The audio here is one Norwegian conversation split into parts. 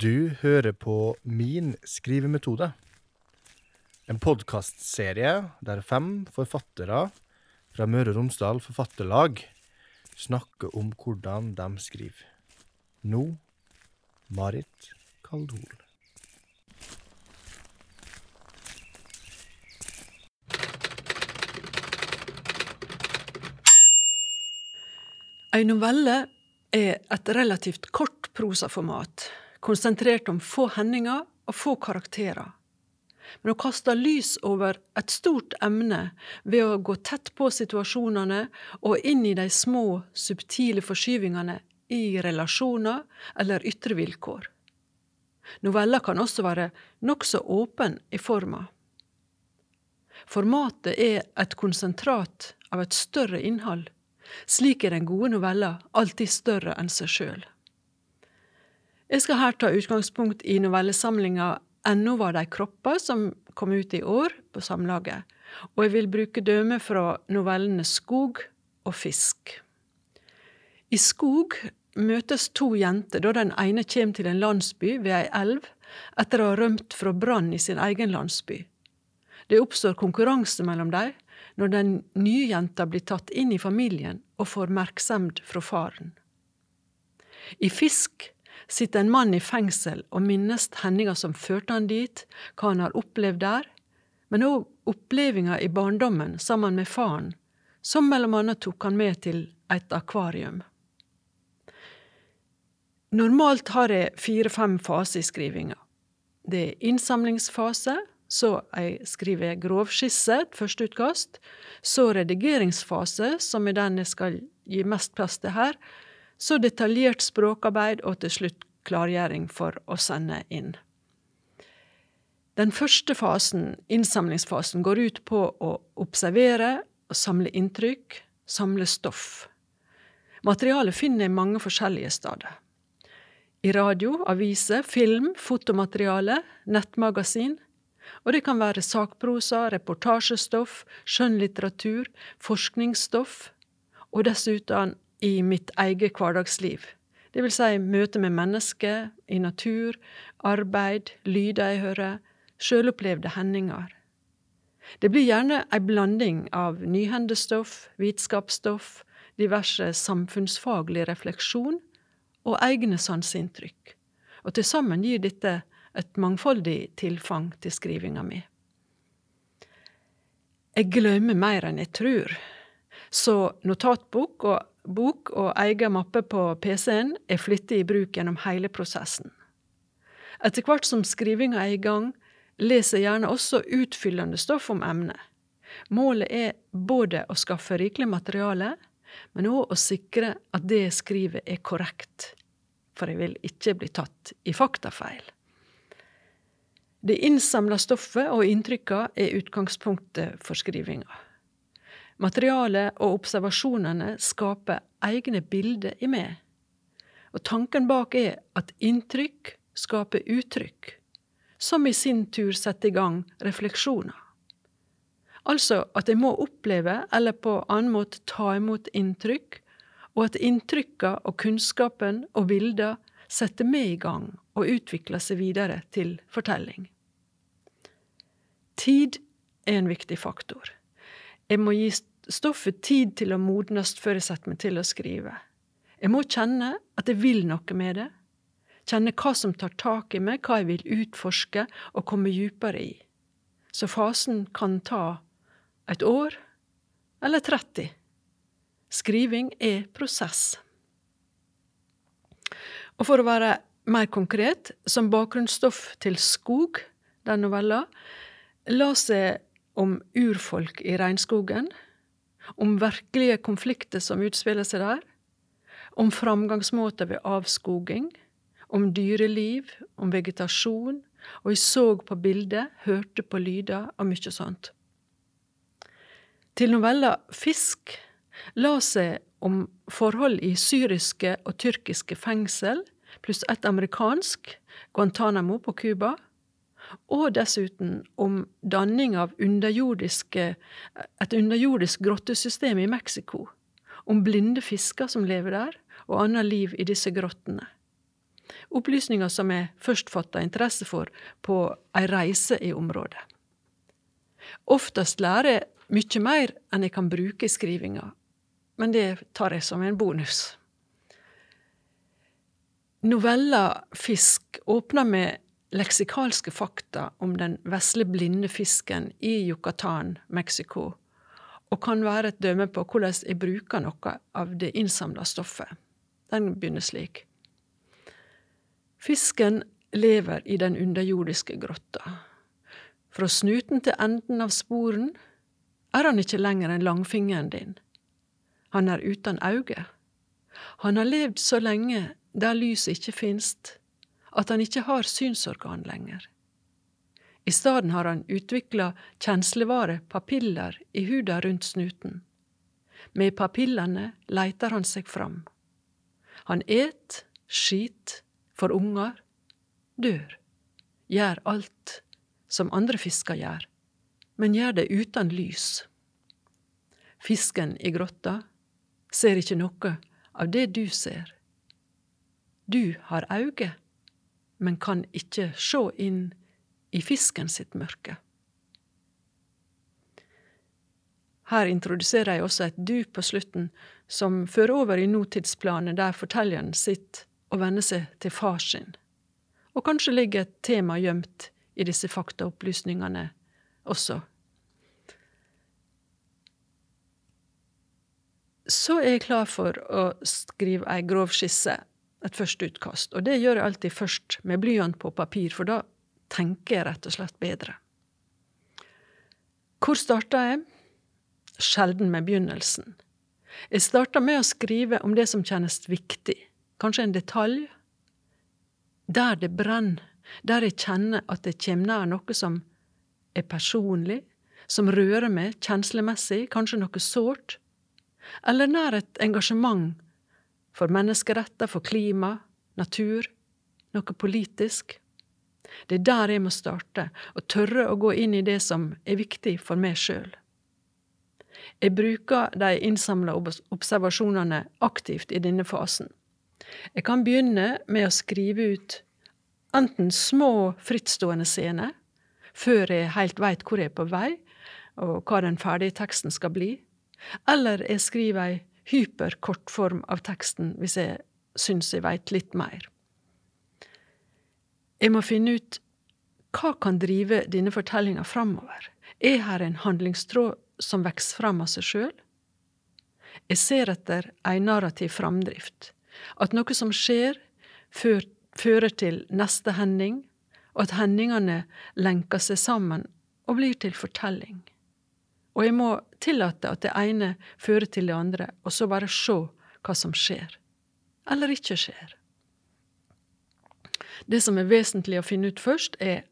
Du hører på Min skrivemetode. En podkastserie der fem forfattere fra Møre og Romsdal Forfatterlag snakker om hvordan de skriver. Nå Marit Kaldol. Ei novelle er et relativt kort prosaformat, konsentrert om få hendinger og få karakterer. Men å kaste lys over et stort emne ved å gå tett på situasjonene og inn i de små, subtile forskyvingene i relasjoner eller ytre vilkår. Noveller kan også være nokså åpen i forma. Formatet er et konsentrat av et større innhold. Slik er den gode novella alltid større enn seg sjøl. Jeg skal her ta utgangspunkt i novellesamlinga Ennå var de kropper, som kom ut i år på Samlaget, og jeg vil bruke døme fra novellene Skog og Fisk. I Skog møtes to jenter da den ene kommer til en landsby ved ei elv etter å ha rømt fra brann i sin egen landsby. Det oppstår konkurranse mellom dem når den nye jenta blir tatt inn i familien og får merksemd fra faren. I Fisk sitter en mann i fengsel og minnes hendelser som førte han dit, hva han har opplevd der, men òg opplevinga i barndommen sammen med faren, som mellom annet tok han med til et akvarium. Normalt har jeg fire-fem faser i skrivinga. Det er innsamlingsfase, så jeg skriver grovskisse, et førsteutkast, så redigeringsfase, som er den jeg skal gi mest plass til her, så detaljert språkarbeid og til slutt klargjøring for å sende inn. Den første fasen, innsamlingsfasen, går ut på å observere og samle inntrykk, samle stoff. Materialet finner jeg mange forskjellige steder. I radio, aviser, film, fotomateriale, nettmagasin. Og det kan være sakprosa, reportasjestoff, skjønnlitteratur, forskningsstoff, og dessuten i mitt eget hverdagsliv. Det vil si møte med mennesker, i natur, arbeid, lyder jeg hører, sjølopplevde hendinger. Det blir gjerne ei blanding av nyhendestoff, vitenskapsstoff, diverse samfunnsfaglig refleksjon og egne sanseinntrykk. Og til sammen gir dette et mangfoldig tilfang til skrivinga mi. Jeg glemmer mer enn jeg tror, så notatbok og bok og egen mappe på PC-en er flyttet i bruk gjennom hele prosessen. Etter hvert som skrivinga er i gang, leser jeg gjerne også utfyllende stoff om emnet. Målet er både å skaffe rikelig materiale, men òg å sikre at det jeg skriver er korrekt, for jeg vil ikke bli tatt i faktafeil. Det innsamla stoffet og inntrykka er utgangspunktet for skrivinga. Materialet og observasjonene skaper egne bilder i meg. Og tanken bak er at inntrykk skaper uttrykk, som i sin tur setter i gang refleksjoner. Altså at jeg må oppleve, eller på annen måte ta imot inntrykk, og at inntrykka og kunnskapen og bilder setter meg i gang og utvikler seg videre til fortelling. Tid er en viktig faktor. Jeg må gi stoffet tid til å modnes før jeg setter meg til å skrive. Jeg må kjenne at jeg vil noe med det. Kjenne hva som tar tak i meg, hva jeg vil utforske og komme dypere i. Så fasen kan ta et år eller 30. Skriving er prosess. Og for å være mer konkret, som bakgrunnsstoff til Skog, den novella, las jeg om urfolk i regnskogen, om virkelige konflikter som utspiller seg der, om framgangsmåter ved avskoging, om dyreliv, om vegetasjon, og jeg så på bilder, hørte på lyder og mye sånt. Til novella Fisk la seg om forhold i syriske og tyrkiske fengsel, pluss et amerikansk, Guantánamo på Cuba, og dessuten om danning av et underjordisk grottesystem i Mexico, om blinde fisker som lever der, og annet liv i disse grottene. Opplysninger som jeg først fatta interesse for på ei reise i området. Oftest lærer jeg mye mer enn jeg kan bruke i skrivinga, men det tar jeg som en bonus. Novella Fisk åpner med leksikalske fakta om den vesle blinde fisken i Yucatán, Mexico, og kan være et dømme på hvordan jeg bruker noe av det innsamla stoffet. Den begynner slik. Fisken lever i den underjordiske grotta. Fra snuten til enden av sporen er han ikke lenger enn langfingeren din. Han er uten øyne. Han har levd så lenge der lyset ikke finst, at han ikke har synsorgan lenger. I stedet har han utvikla kjenslevare, papiller, i huda rundt snuten. Med papillene leiter han seg fram. Han et, skit, får unger, dør, gjør alt som andre fisker gjør, men gjør det uten lys. Fisken i grotta ser ikke noe av det du ser. Du har øyne, men kan ikke sjå inn i fisken sitt mørke. Her introduserer jeg også et du på slutten, som fører over i nåtidsplanet der fortelleren sitter og venner seg til far sin. Og kanskje ligger et tema gjemt i disse faktaopplysningene også. Så er jeg klar for å skrive ei grov skisse, et første utkast. Og det gjør jeg alltid først med blyant på papir, for da tenker jeg rett og slett bedre. Hvor starta jeg? Sjelden med begynnelsen. Jeg starta med å skrive om det som kjennes viktig, kanskje en detalj. Der det brenner, der jeg kjenner at det kommer nær noe som er personlig, som rører meg kjenslemessig, kanskje noe sårt, eller nær et engasjement for menneskeretter, for klima, natur, noe politisk. Det er der jeg må starte, og tørre å gå inn i det som er viktig for meg sjøl. Jeg bruker de innsamla observasjonene aktivt i denne fasen. Jeg kan begynne med å skrive ut enten små, frittstående scener, før jeg helt veit hvor jeg er på vei, og hva den ferdige teksten skal bli, eller jeg skriver ei hyperkortform av teksten hvis jeg syns jeg veit litt mer. Jeg må finne ut hva kan drive denne fortellinga framover? Er her en handlingstråd som vokser fram av seg sjøl? Jeg ser etter ei narrativ framdrift, at noe som skjer, fører til neste hending, og at hendingene lenker seg sammen og blir til fortelling. Og jeg må tillate at det ene fører til det andre, og så bare se hva som skjer. Eller ikke skjer. Det som er vesentlig å finne ut først, er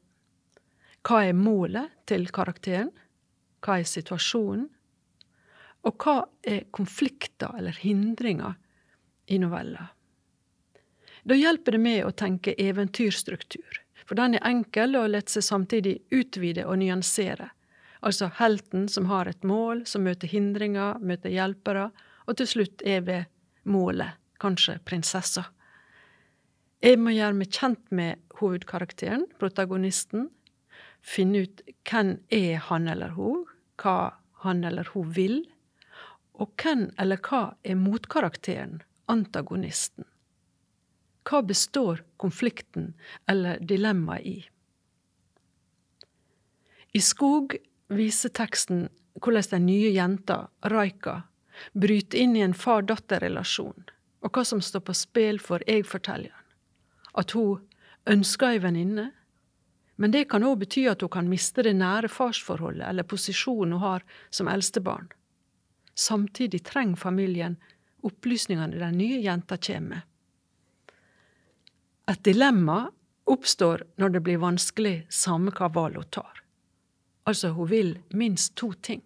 hva er målet til karakteren? Hva er situasjonen? Og hva er konflikter eller hindringer i novella? Da hjelper det med å tenke eventyrstruktur, for den er enkel og lar seg samtidig utvide og nyansere Altså helten som har et mål, som møter hindringer, møter hjelpere, og til slutt er ved målet, kanskje prinsessa. Jeg må gjøre meg kjent med hovedkarakteren, protagonisten, finne ut hvem er han eller hun, hva han eller hun vil, og hvem eller hva er motkarakteren, antagonisten. Hva består konflikten eller dilemmaet i? I Skog viser teksten hvordan den nye jenta, Raika, bryter inn i en far-datter-relasjon, og hva som står på spill for jeg-fortelleren. At hun ønsker ei venninne, men det kan òg bety at hun kan miste det nære farsforholdet eller posisjonen hun har som eldstebarn. Samtidig trenger familien opplysningene den nye jenta kommer med. Et dilemma oppstår når det blir vanskelig, samme hva valg hun tar. Altså, hun vil minst to ting.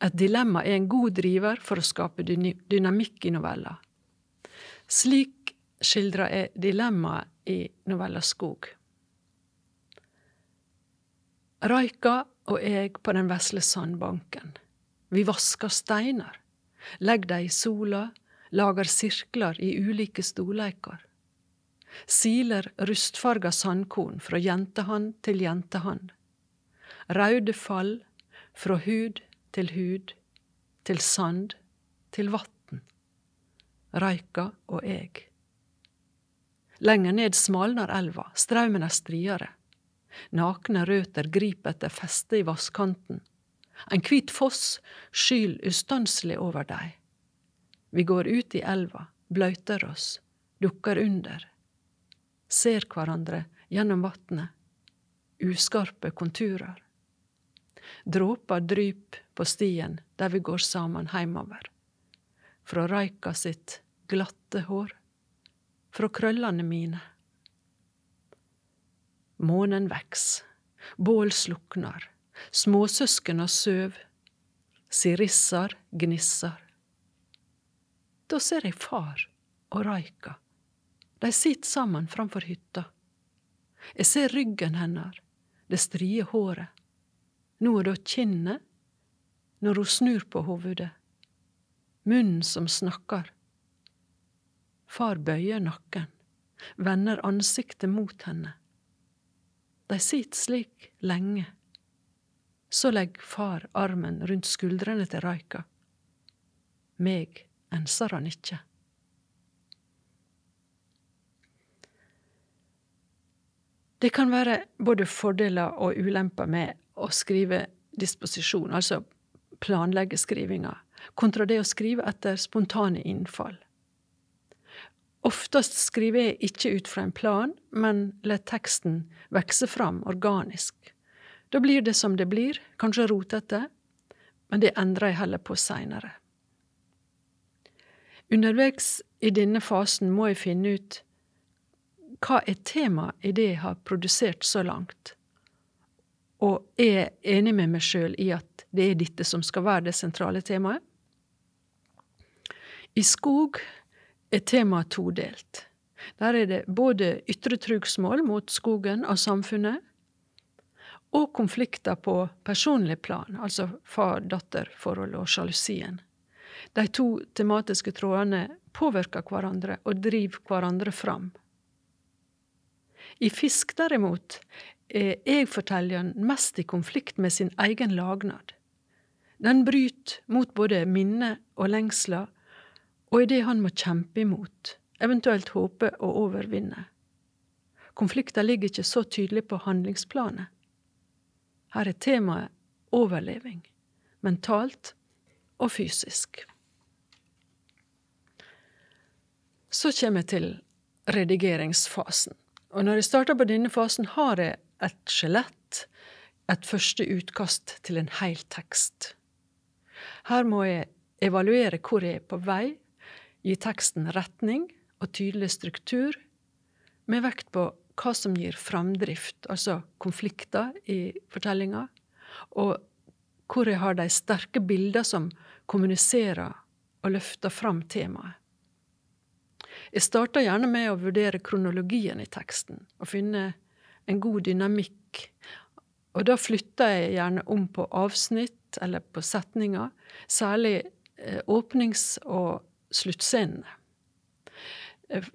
Et dilemma er en god driver for å skape dynamikk i novella. Slik skildrer jeg dilemmaet i novella Skog. Raika og jeg på den vesle sandbanken. Vi vasker steiner, legger dem i sola, lager sirkler i ulike storleiker. siler rustfarga sandkorn fra jentehand til jentehand. Raude fall fra hud til hud, til sand, til vatn. Røyka og eg. Lenger ned smalnar elva, straumen er striere. Nakne røter griper etter feste i vasskanten. En hvit foss skyl ustanselig over dei. Vi går ut i elva, bløyter oss, dukker under. Ser hverandre gjennom vatnet. Uskarpe konturer. Dråper dryp på stien der vi går sammen heimover. Fra Raika sitt glatte hår. Fra krøllene mine. Månen veks. Bål sluknar. Småsøskena søv. Sirissar gnissar. Da ser jeg far og Raika. De sitter sammen framfor hytta. Jeg ser ryggen hennes, det strie håret. Nå er det kinnet når hun snur på hovudet. Munnen som snakker. Far bøyer nakken, vender ansiktet mot henne. De sitter slik lenge. Så legger far armen rundt skuldrene til Raika. Meg enser han ikke. Det kan være både fordeler og ulemper med å skrive disposisjon, altså planlegge skrivinga, kontra det å skrive etter spontane innfall. Oftest skriver jeg ikke ut fra en plan, men lar teksten vokse fram organisk. Da blir det som det blir, kanskje rotete, men det endrer jeg heller på seinere. Underveis i denne fasen må jeg finne ut hva er temaet i det jeg har produsert så langt, og er enig med meg sjøl i at det er dette som skal være det sentrale temaet? I skog er temaet todelt. Der er det både ytre trugsmål mot skogen og samfunnet, og konflikter på personlig plan, altså far-datter-forhold og sjalusien. De to tematiske trådene påvirker hverandre og driver hverandre fram. I Fisk, derimot, er jeg-fortelleren mest i konflikt med sin egen lagnad. Den bryter mot både minne og lengsler, og er det han må kjempe imot, eventuelt håpe å overvinne. Konflikter ligger ikke så tydelig på handlingsplanet. Her er temaet overleving, mentalt og fysisk. Så kommer jeg til redigeringsfasen. Og når jeg starter på denne fasen, har jeg et skjelett, et første utkast til en hel tekst. Her må jeg evaluere hvor jeg er på vei, gi teksten retning og tydelig struktur, med vekt på hva som gir framdrift, altså konflikter i fortellinga, og hvor jeg har de sterke bilder som kommuniserer og løfter fram temaet. Jeg starter gjerne med å vurdere kronologien i teksten og finne en god dynamikk. Og da flytter jeg gjerne om på avsnitt eller på setninger, særlig eh, åpnings- og sluttscenene. Eh,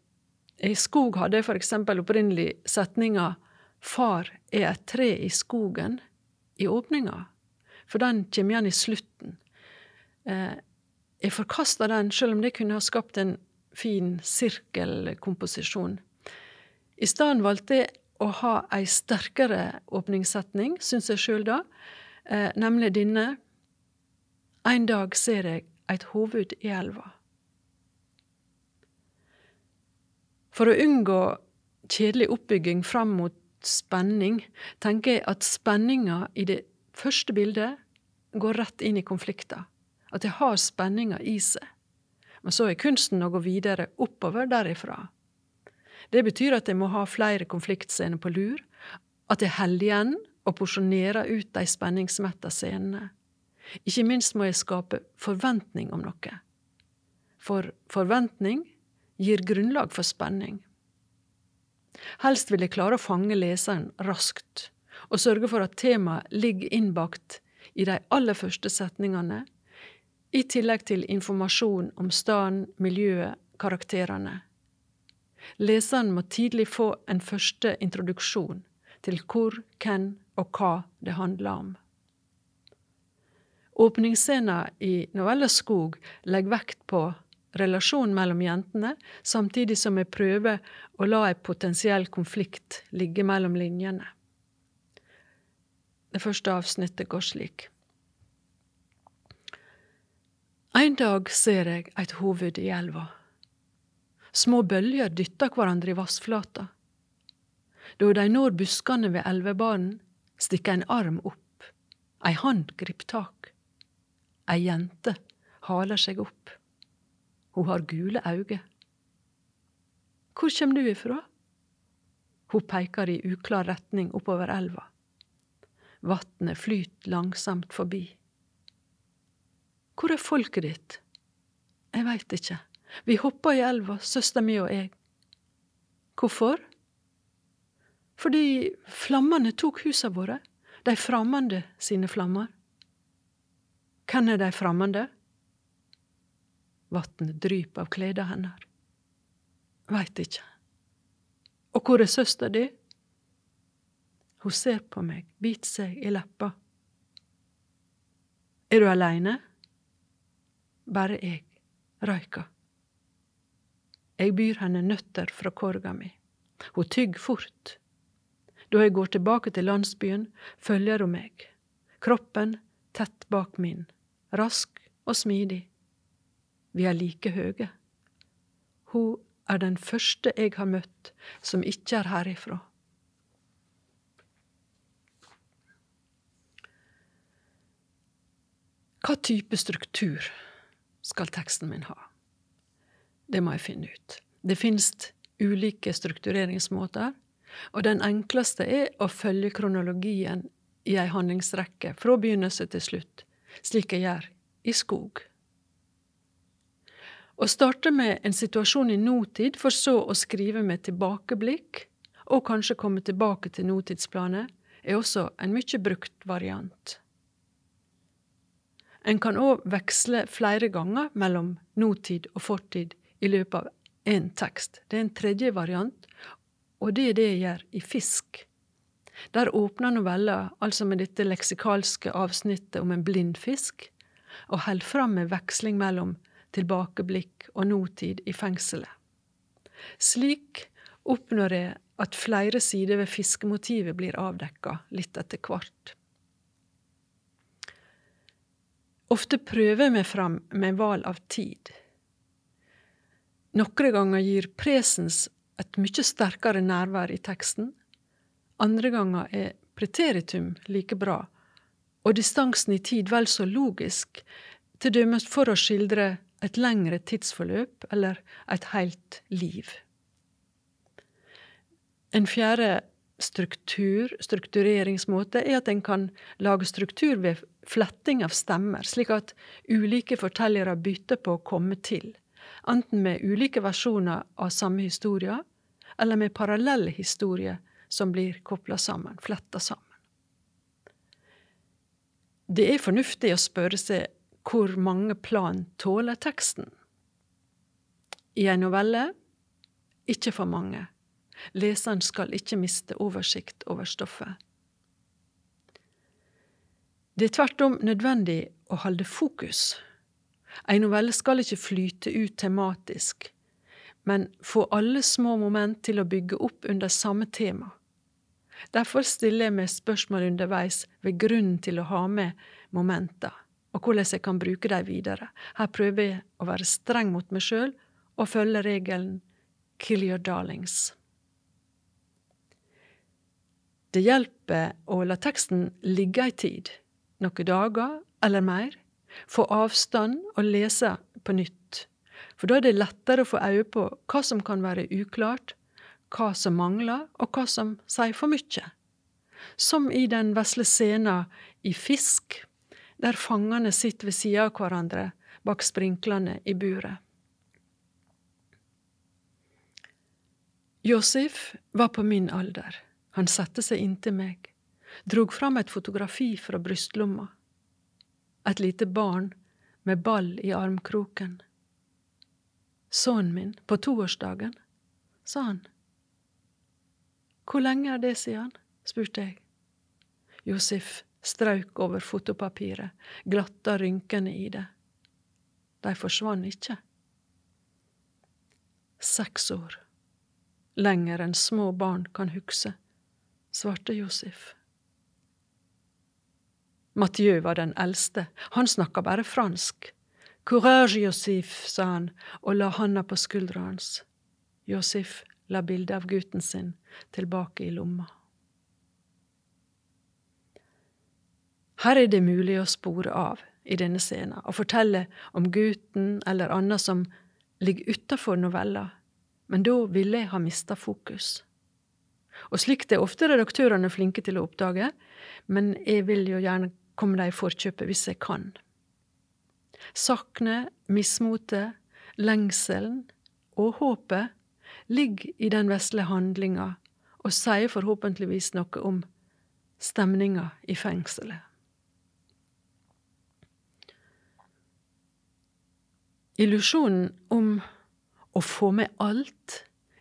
I Skog hadde jeg f.eks. opprinnelig setninga 'Far er et tre i skogen' i åpninga, for den kommer igjen i slutten. Eh, jeg forkasta den, selv om det kunne ha skapt en fin sirkelkomposisjon. I stedet valgte jeg å ha ei sterkere åpningssetning, syns jeg sjøl da, eh, nemlig denne En dag ser jeg eit hovud i elva. For å unngå kjedelig oppbygging fram mot spenning, tenker jeg at spenninga i det første bildet går rett inn i konflikter. At det har spenninga i seg. Men så er kunsten å gå videre oppover derifra. Det betyr at jeg må ha flere konfliktscener på lur, at jeg holder igjen og porsjonerer ut de spenningsmetta scenene. Ikke minst må jeg skape forventning om noe. For forventning gir grunnlag for spenning. Helst vil jeg klare å fange leseren raskt, og sørge for at temaet ligger innbakt i de aller første setningene i tillegg til informasjon om staden, miljøet, karakterene. Leseren må tidlig få en første introduksjon til hvor, hvem og hva det handler om. Åpningsscena i novella Skog legger vekt på relasjonen mellom jentene, samtidig som vi prøver å la en potensiell konflikt ligge mellom linjene. Det første avsnittet går slik. En dag ser jeg et hoved i elva. Små bølger dytter hverandre i vassflata. Da de når buskene ved elvebanen, stikker en arm opp, ei hand griper tak. Ei jente haler seg opp. Hun har gule øyne. Hvor kjem du ifra? Hun peker i uklar retning oppover elva. Vatnet flyter langsomt forbi. Hvor er folket ditt? Jeg veit ikke. Vi hoppa i elva, søster mi og jeg. Hvorfor? Fordi flammene tok husa våre, de fremmede sine flammer. Hvem er de fremmede? Vatnet dryper av kleda hennes. Veit ikke. Og hvor er søster di? Hun ser på meg, biter seg i leppa. Er du aleine? Bare jeg, røyka. Jeg byr henne nøtter fra korga mi. Hun tygger fort. Da jeg går tilbake til landsbyen, følger hun meg, kroppen tett bak min, rask og smidig. Vi er like høye. Hun er den første jeg har møtt som ikke er herifra. Hva type struktur skal teksten min ha? Det må jeg finne ut. Det finnes ulike struktureringsmåter, og den enkleste er å følge kronologien i ei handlingsrekke fra begynnelse til slutt, slik jeg gjør i Skog. Å starte med en situasjon i nåtid, for så å skrive med tilbakeblikk, og kanskje komme tilbake til nåtidsplanet, er også en mye brukt variant. En kan òg veksle flere ganger mellom nåtid og fortid i løpet av én tekst. Det er en tredje variant, og det er det jeg gjør i Fisk. Der åpner novella altså med dette leksikalske avsnittet om en blind fisk, og holder fram med veksling mellom tilbakeblikk og nåtid i fengselet. Slik oppnår jeg at flere sider ved fiskemotivet blir avdekka litt etter hvert. Ofte prøver meg fram med valg av tid. Noen ganger gir presens et mye sterkere nærvær i teksten. Andre ganger er preteritum like bra, og distansen i tid vel så logisk, til dømes for å skildre et lengre tidsforløp eller et helt liv. En fjerde struktur, struktureringsmåte er at en kan lage struktur ved fletting av stemmer, slik at ulike fortellere bytter på å komme til, enten med ulike versjoner av samme historie, eller med parallelle historier som blir kobla sammen, fletta sammen. Det er fornuftig å spørre seg hvor mange plan tåler teksten? I en novelle ikke for mange. Leseren skal ikke miste oversikt over stoffet. Det er tvert om nødvendig å holde fokus. En novelle skal ikke flyte ut tematisk, men få alle små moment til å bygge opp under samme tema. Derfor stiller jeg meg spørsmål underveis ved grunnen til å ha med momenter og hvordan jeg kan bruke dem videre. Her prøver jeg å være streng mot meg sjøl og følge regelen 'kill your darlings'. Det hjelper å la teksten ligge ei tid, noen dager eller mer, få avstand og lese på nytt, for da er det lettere å få øye på hva som kan være uklart, hva som mangler, og hva som sier for mye. Som i den vesle scenen i Fisk der fangene sitter ved sida av hverandre bak sprinklene i buret. Josef var på min alder. Han satte seg inntil meg, drog fram et fotografi fra brystlomma. Et lite barn med ball i armkroken. Sønnen min på toårsdagen. sa han. Hvor lenge er det siden? spurte jeg. Josef strauk over fotopapiret, glatta rynkene i det. De forsvant ikke. Seks år. Lenger enn små barn kan huske, svarte Josef. Mathieu var den eldste, han snakka bare fransk. Courage, Josef, sa han og la handa på skuldra hans. Josef la bildet av gutten sin tilbake i lomma. Her er det mulig å spore av i denne scenen og fortelle om gutten eller annet som ligger utafor novella, men da ville jeg ha mista fokus. Og slikt er ofte redaktørene flinke til å oppdage, men jeg vil jo gjerne komme deg i forkjøpet hvis jeg kan. Saknet, mismotet, lengselen og håpet ligger i den vesle handlinga og sier forhåpentligvis noe om stemninga i fengselet. Illusjonen om å få med alt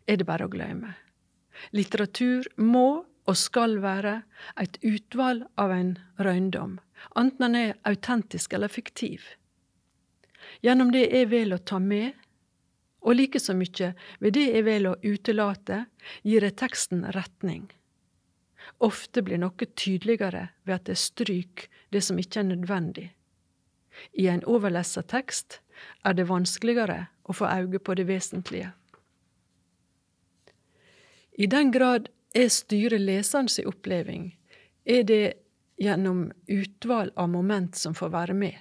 er det bare å glemme. Litteratur må og skal være et utvalg av en røyndom, enten den er autentisk eller fiktiv. Gjennom det jeg velger å ta med, og like så mye ved det jeg velger å utelate, gir jeg teksten retning. Ofte blir noe tydeligere ved at jeg stryker det som ikke er nødvendig. I en overlessa tekst er det vanskeligere å få øye på det vesentlige. I den grad jeg styrer leserens oppleving, er det gjennom utvalg av moment som får være med,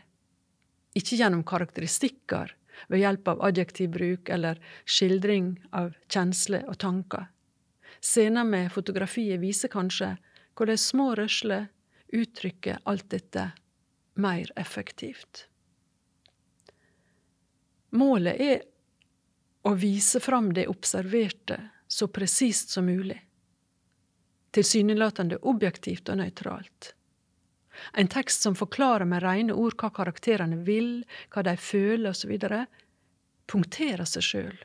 ikke gjennom karakteristikker ved hjelp av adjektivbruk eller skildring av kjensler og tanker. Scener med fotografiet viser kanskje hvordan små rørsler uttrykker alt dette mer effektivt. Målet er å vise fram det observerte så presist som mulig. Tilsynelatende objektivt og nøytralt. En tekst som forklarer med rene ord hva karakterene vil, hva de føler osv., punkterer seg sjøl,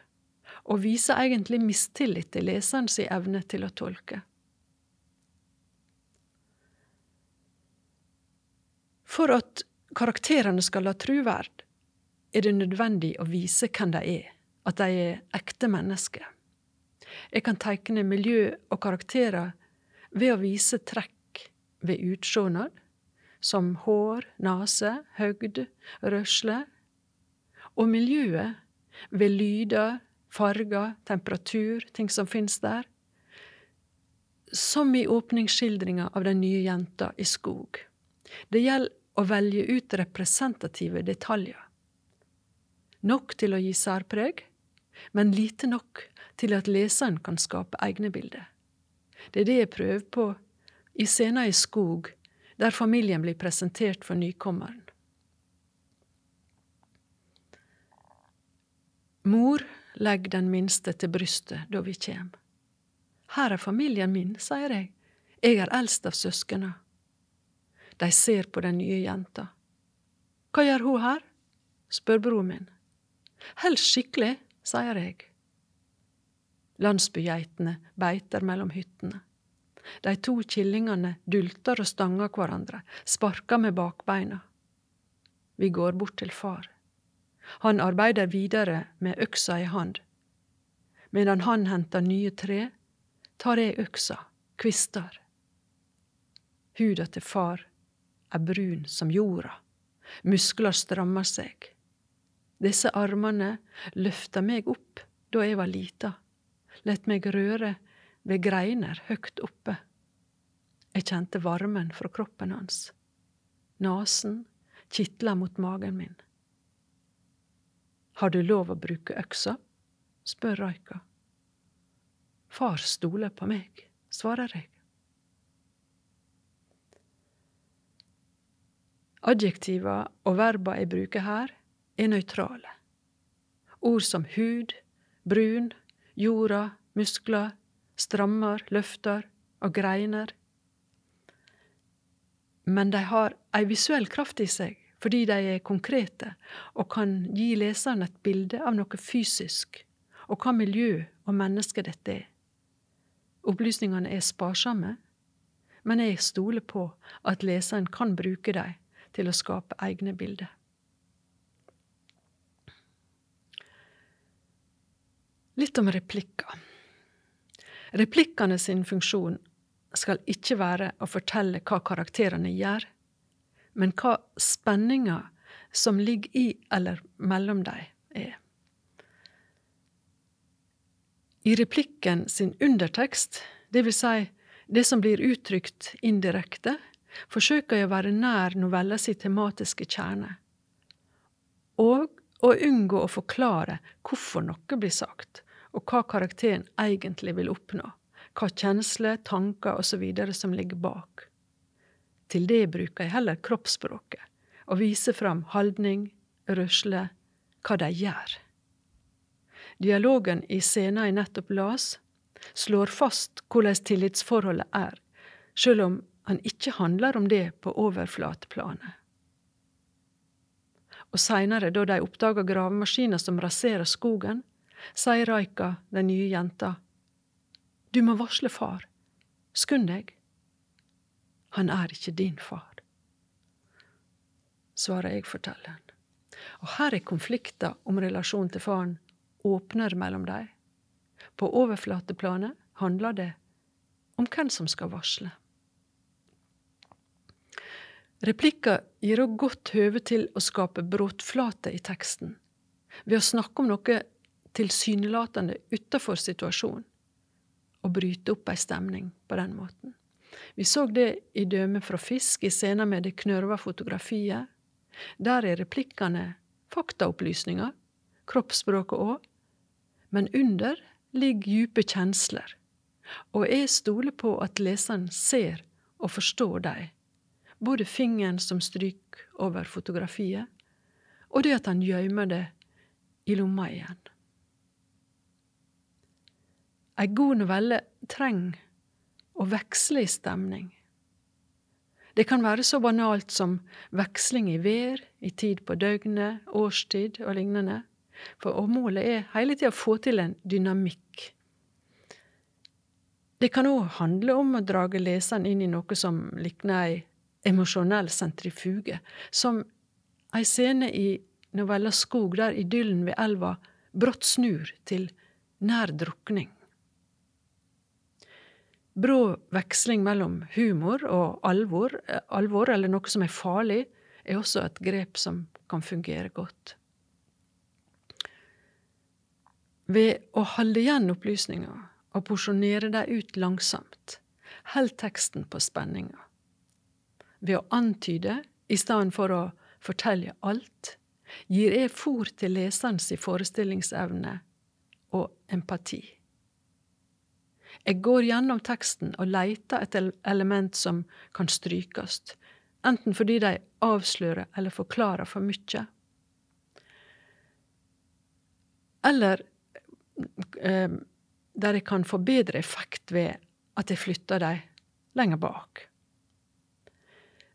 og viser egentlig mistillit til leserens evne til å tolke. For at karakterene skal ha truverd, er det nødvendig å vise hvem de er, at de er ekte mennesker. Jeg kan teikne miljø og karakterer ved å vise trekk ved utsjånad, som hår, nase, høgd, rørsle, og miljøet ved lyder, farger, temperatur, ting som finnes der, som i åpningsskildringa av den nye jenta i skog. Det gjelder å velge ut representative detaljer. Nok til å gi særpreg, men lite nok til at leseren kan skape egne bilder. Det er det jeg prøver på i scener i skog, der familien blir presentert for nykommeren. Mor legger den minste til brystet da vi kjem. Her er familien min, sier jeg, jeg er eldst av søskena. De ser på den nye jenta. Hva gjør hun her? spør bror min. Helst skikkelig, sier jeg. Landsbygeitene beiter mellom hyttene. De to killingene dulter og stanger hverandre, sparker med bakbeina. Vi går bort til far. Han arbeider videre med øksa i hand. Medan han henter nye tre, tar jeg øksa, kvister. Huda til far er brun som jorda, muskler strammer seg. Disse armene løfta meg opp da jeg var lita, lett meg røre ved greiner høgt oppe. Jeg kjente varmen fra kroppen hans. Nasen kitla mot magen min. Har du lov å bruke øksa? spør Raika. Far stoler på meg, svarer jeg. Adjektiva og verba jeg bruker her, er nøytrale. Ord som hud, brun, jorda, muskler, strammer, løfter og greiner. Men de har ei visuell kraft i seg fordi de er konkrete og kan gi leseren et bilde av noe fysisk, og hva miljø og menneske dette er. Opplysningene er sparsomme, men jeg stoler på at leseren kan bruke dem til å skape egne bilder. Litt om replikker. Replikkene sin funksjon skal ikke være å fortelle hva karakterene gjør, men hva spenninga som ligger i eller mellom dem, er. I replikken sin undertekst, det vil si det som blir uttrykt indirekte, forsøker jeg å være nær novella si tematiske kjerne, og å unngå å forklare hvorfor noe blir sagt, og hva karakteren egentlig vil oppnå, hva kjensler, tanker osv. som ligger bak. Til det bruker jeg heller kroppsspråket, og viser fram holdning, rørsle, hva de gjør. Dialogen i scenen jeg nettopp las, slår fast hvordan tillitsforholdet er, sjøl om han ikke handler om det på overflateplanet. Og seinere, da de oppdaga gravemaskiner som raserer skogen, sier Raika, den nye jenta, du må varsle far, skund deg, han er ikke din far. Svarer jeg fortelleren. Og her er konflikter om relasjonen til faren åpner mellom dem. På overflateplanet handler det om hvem som skal varsle. Replikker gir òg godt høve til å skape bråtflate i teksten, ved å snakke om noe tilsynelatende utafor situasjonen, og bryte opp ei stemning på den måten. Vi så det i Døme fra fisk, i scenen med det knørva fotografiet. Der er replikkene faktaopplysninger, kroppsspråket òg, men under ligger djupe kjensler, og jeg stoler på at leseren ser og forstår dem, både fingeren som stryker over fotografiet, og det at han gjemmer det i lomma igjen. Ei god novelle trenger å veksle i stemning. Det kan være så banalt som veksling i vær, i tid på døgnet, årstid og lignende, for og målet er hele tida å få til en dynamikk. Det kan òg handle om å drage leseren inn i noe som likner ei emosjonell sentrifuge, som ei scene i novella Skog, der idyllen ved elva brått snur til nær drukning. Brå veksling mellom humor og alvor, eh, alvor, eller noe som er farlig, er også et grep som kan fungere godt. Ved å holde igjen opplysninger og porsjonere dem ut langsomt, holder teksten på spenninga. Ved å antyde i stedet for å fortelle alt, gir jeg fòr til leserens forestillingsevne og empati. Jeg går gjennom teksten og leter etter element som kan strykes, enten fordi de avslører eller forklarer for mye, eller eh, der jeg kan få bedre effekt ved at jeg flytter dem lenger bak.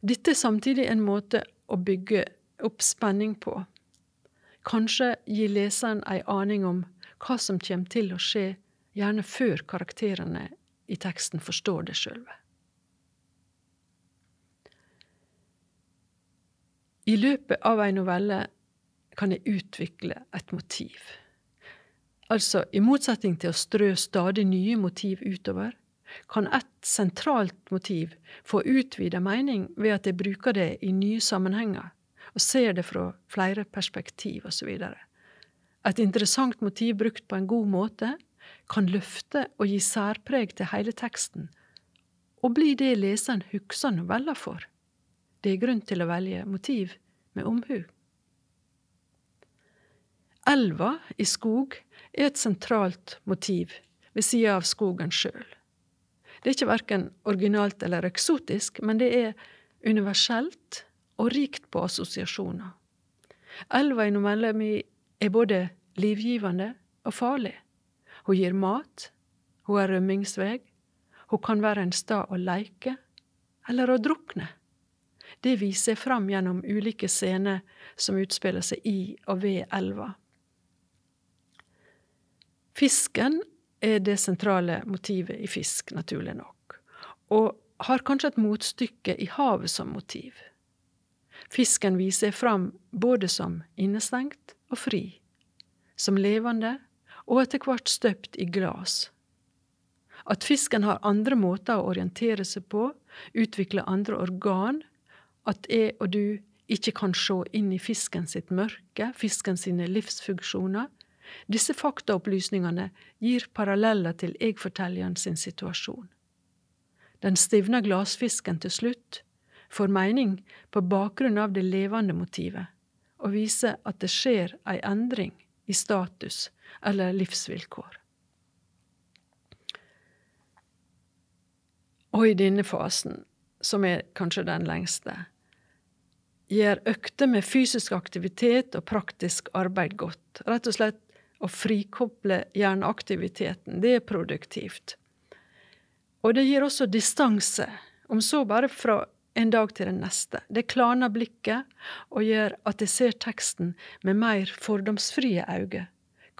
Dette er samtidig en måte å bygge opp spenning på. Kanskje gi leseren ei aning om hva som kommer til å skje gjerne før karakterene i teksten forstår det sjølve. I løpet av ei novelle kan jeg utvikle et motiv. Altså, i motsetning til å strø stadig nye motiv utover, kan et sentralt motiv få utvida mening ved at jeg bruker det i nye sammenhenger og ser det fra flere perspektiv osv. Et interessant motiv brukt på en god måte kan løfte og gi særpreg til hele teksten, og bli det leseren husker novella for. Det er grunn til å velge motiv med omhu. Elva i skog er et sentralt motiv ved sida av skogen sjøl. Det er ikke verken originalt eller eksotisk, men det er universelt og rikt på assosiasjoner. Elva i novella mi er både livgivende og farlig. Hun gir mat, hun er rømmingsveg, hun kan være en stad å leike, eller å drukne. Det viser fram gjennom ulike scener som utspiller seg i og ved elva. Fisken er det sentrale motivet i fisk, naturlig nok, og har kanskje et motstykke i havet som motiv. Fisken viser fram både som innestengt og fri, som levende og etter hvert støpt i glass. At fisken har andre måter å orientere seg på, utvikle andre organ, at jeg og du ikke kan se inn i fisken sitt mørke, fisken sine livsfunksjoner, disse faktaopplysningene gir paralleller til jeg-fortelleren sin situasjon. Den stivna glassfisken til slutt får mening på bakgrunn av det levende motivet, og viser at det skjer ei endring i status eller livsvilkår. Og i denne fasen, som er kanskje den lengste, gjør økter med fysisk aktivitet og praktisk arbeid godt. Rett og slett å frikoble hjerneaktiviteten. Det er produktivt. Og det gir også distanse, om så bare fra en dag til den neste. Det klarner blikket og gjør at jeg ser teksten med mer fordomsfrie øyne,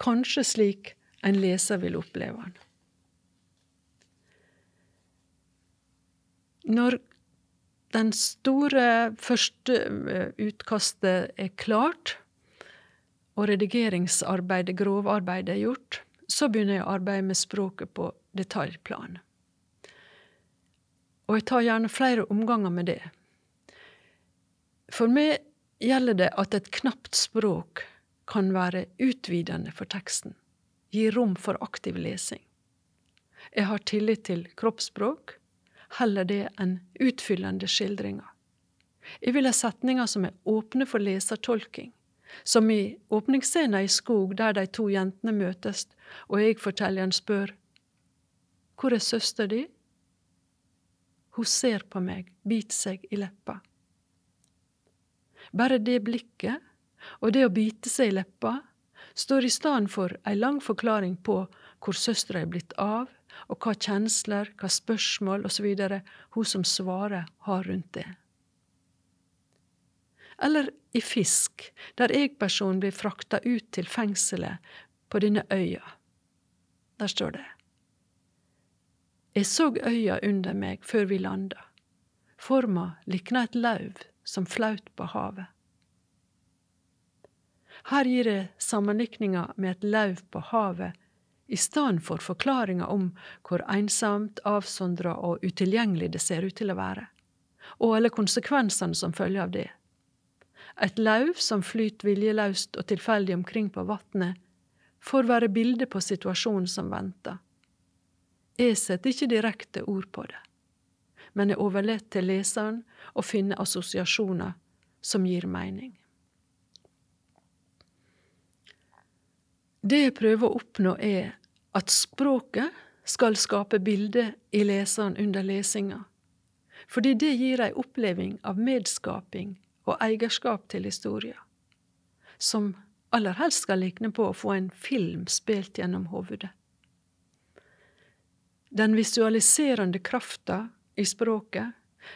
kanskje slik en leser vil oppleve den. Når den store første eh, utkastet er klart, og redigeringsarbeidet, grovarbeidet, er gjort, så begynner jeg å arbeide med språket på detaljplan. Og jeg tar gjerne flere omganger med det. For meg gjelder det at et knapt språk kan være utvidende for teksten, gi rom for aktiv lesing. Jeg har tillit til kroppsspråk, heller det enn utfyllende skildringer. Jeg vil ha setninger som er åpne for lesertolking, som i åpningsscenen i Skog, der de to jentene møtes, og jeg-fortelleren spør Hvor er søster di? Hun ser på meg, biter seg i leppa. Bare det blikket, og det å bite seg i leppa, står i stedet for ei lang forklaring på hvor søstera er blitt av, og hva kjensler, hva spørsmål osv. hun som svarer, har rundt det. Eller i Fisk, der jeg-personen blir frakta ut til fengselet på denne øya. Der står det. Jeg så øya under meg før vi landa. Forma likna et lauv som flaut på havet. Her gir jeg sammenlikninga med et lauv på havet i stedet for forklaringa om hvor ensomt, avsondra og utilgjengelig det ser ut til å være, og alle konsekvensene som følger av det. Et lauv som flyter viljeløst og tilfeldig omkring på vatnet, får være bilde på situasjonen som venter. Jeg setter ikke direkte ord på det, men jeg overlater til leseren å finne assosiasjoner som gir mening. Det jeg prøver å oppnå, er at språket skal skape bilde i leseren under lesinga, fordi det gir ei oppleving av medskaping og eierskap til historia, som aller helst skal likne på å få en film spilt gjennom hovedet. Den visualiserende krafta i språket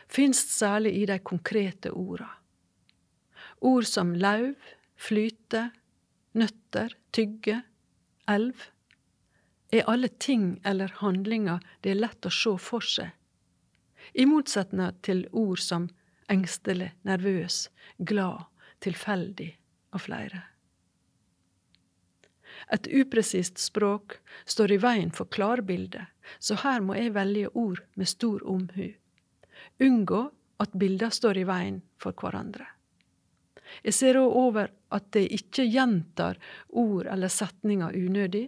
finst særlig i de konkrete orda. Ord som lauv, flyte, nøtter, tygge, elv er alle ting eller handlinger det er lett å se for seg, i motsetning til ord som engstelig, nervøs, glad, tilfeldig og flere. Et upresist språk står i veien for klarbildet, så her må jeg velge ord med stor omhu. Unngå at bilder står i veien for hverandre. Jeg ser òg over at det ikke gjentar ord eller setninger unødig,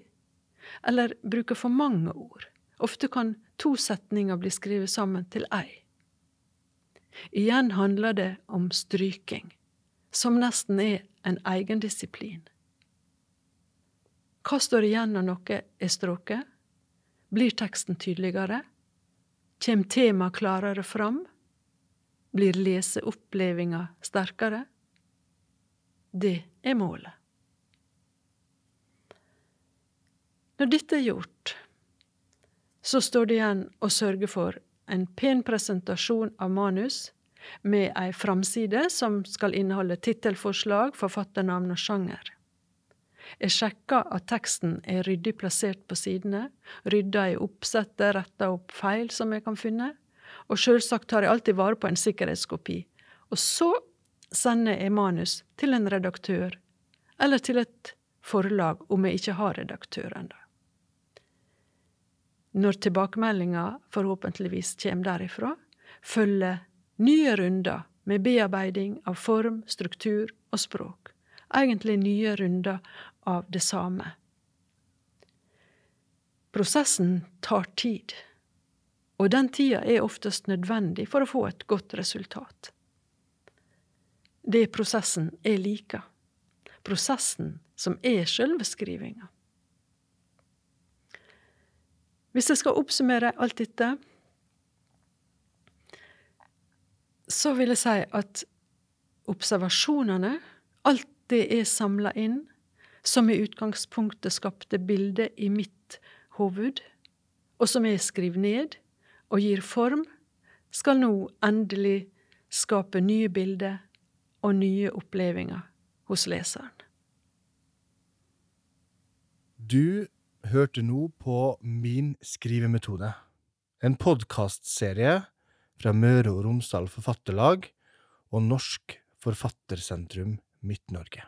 eller bruker for mange ord. Ofte kan to setninger bli skrevet sammen til ei. Igjen handler det om stryking, som nesten er en egen disiplin. Hva står igjen når noe er stråket? Blir teksten tydeligere? Kjem temaet klarere fram? Blir leseopplevinga sterkere? Det er målet. Når dette er gjort, så står det igjen å sørge for en pen presentasjon av manus med ei framside som skal inneholde tittelforslag, forfatternavn og sjanger. Jeg sjekker at teksten er ryddig plassert på sidene, rydder i oppsettet, retter opp feil som jeg kan finne, og selvsagt tar jeg alltid vare på en sikkerhetskopi. Og så sender jeg manus til en redaktør, eller til et forlag om jeg ikke har redaktør ennå. Når tilbakemeldinga forhåpentligvis kommer derifra, følger nye runder med bearbeiding av form, struktur og språk. Egentlig nye runder av det samme. Prosessen tar tid, og den tida er oftest nødvendig for å få et godt resultat. Det prosessen jeg liker. Prosessen som er sjølve skrivinga. Hvis jeg skal oppsummere alt dette, så vil jeg si at observasjonene, alt det er samla inn, som i utgangspunktet skapte bildet i mitt hoved, og som jeg skriver ned og gir form, skal nå endelig skape nye bilder og nye opplevelser hos leseren. Du hørte nå på Min skrivemetode, en podkastserie fra Møre og Romsdal Forfatterlag og Norsk Forfattersentrum Midt-Norge.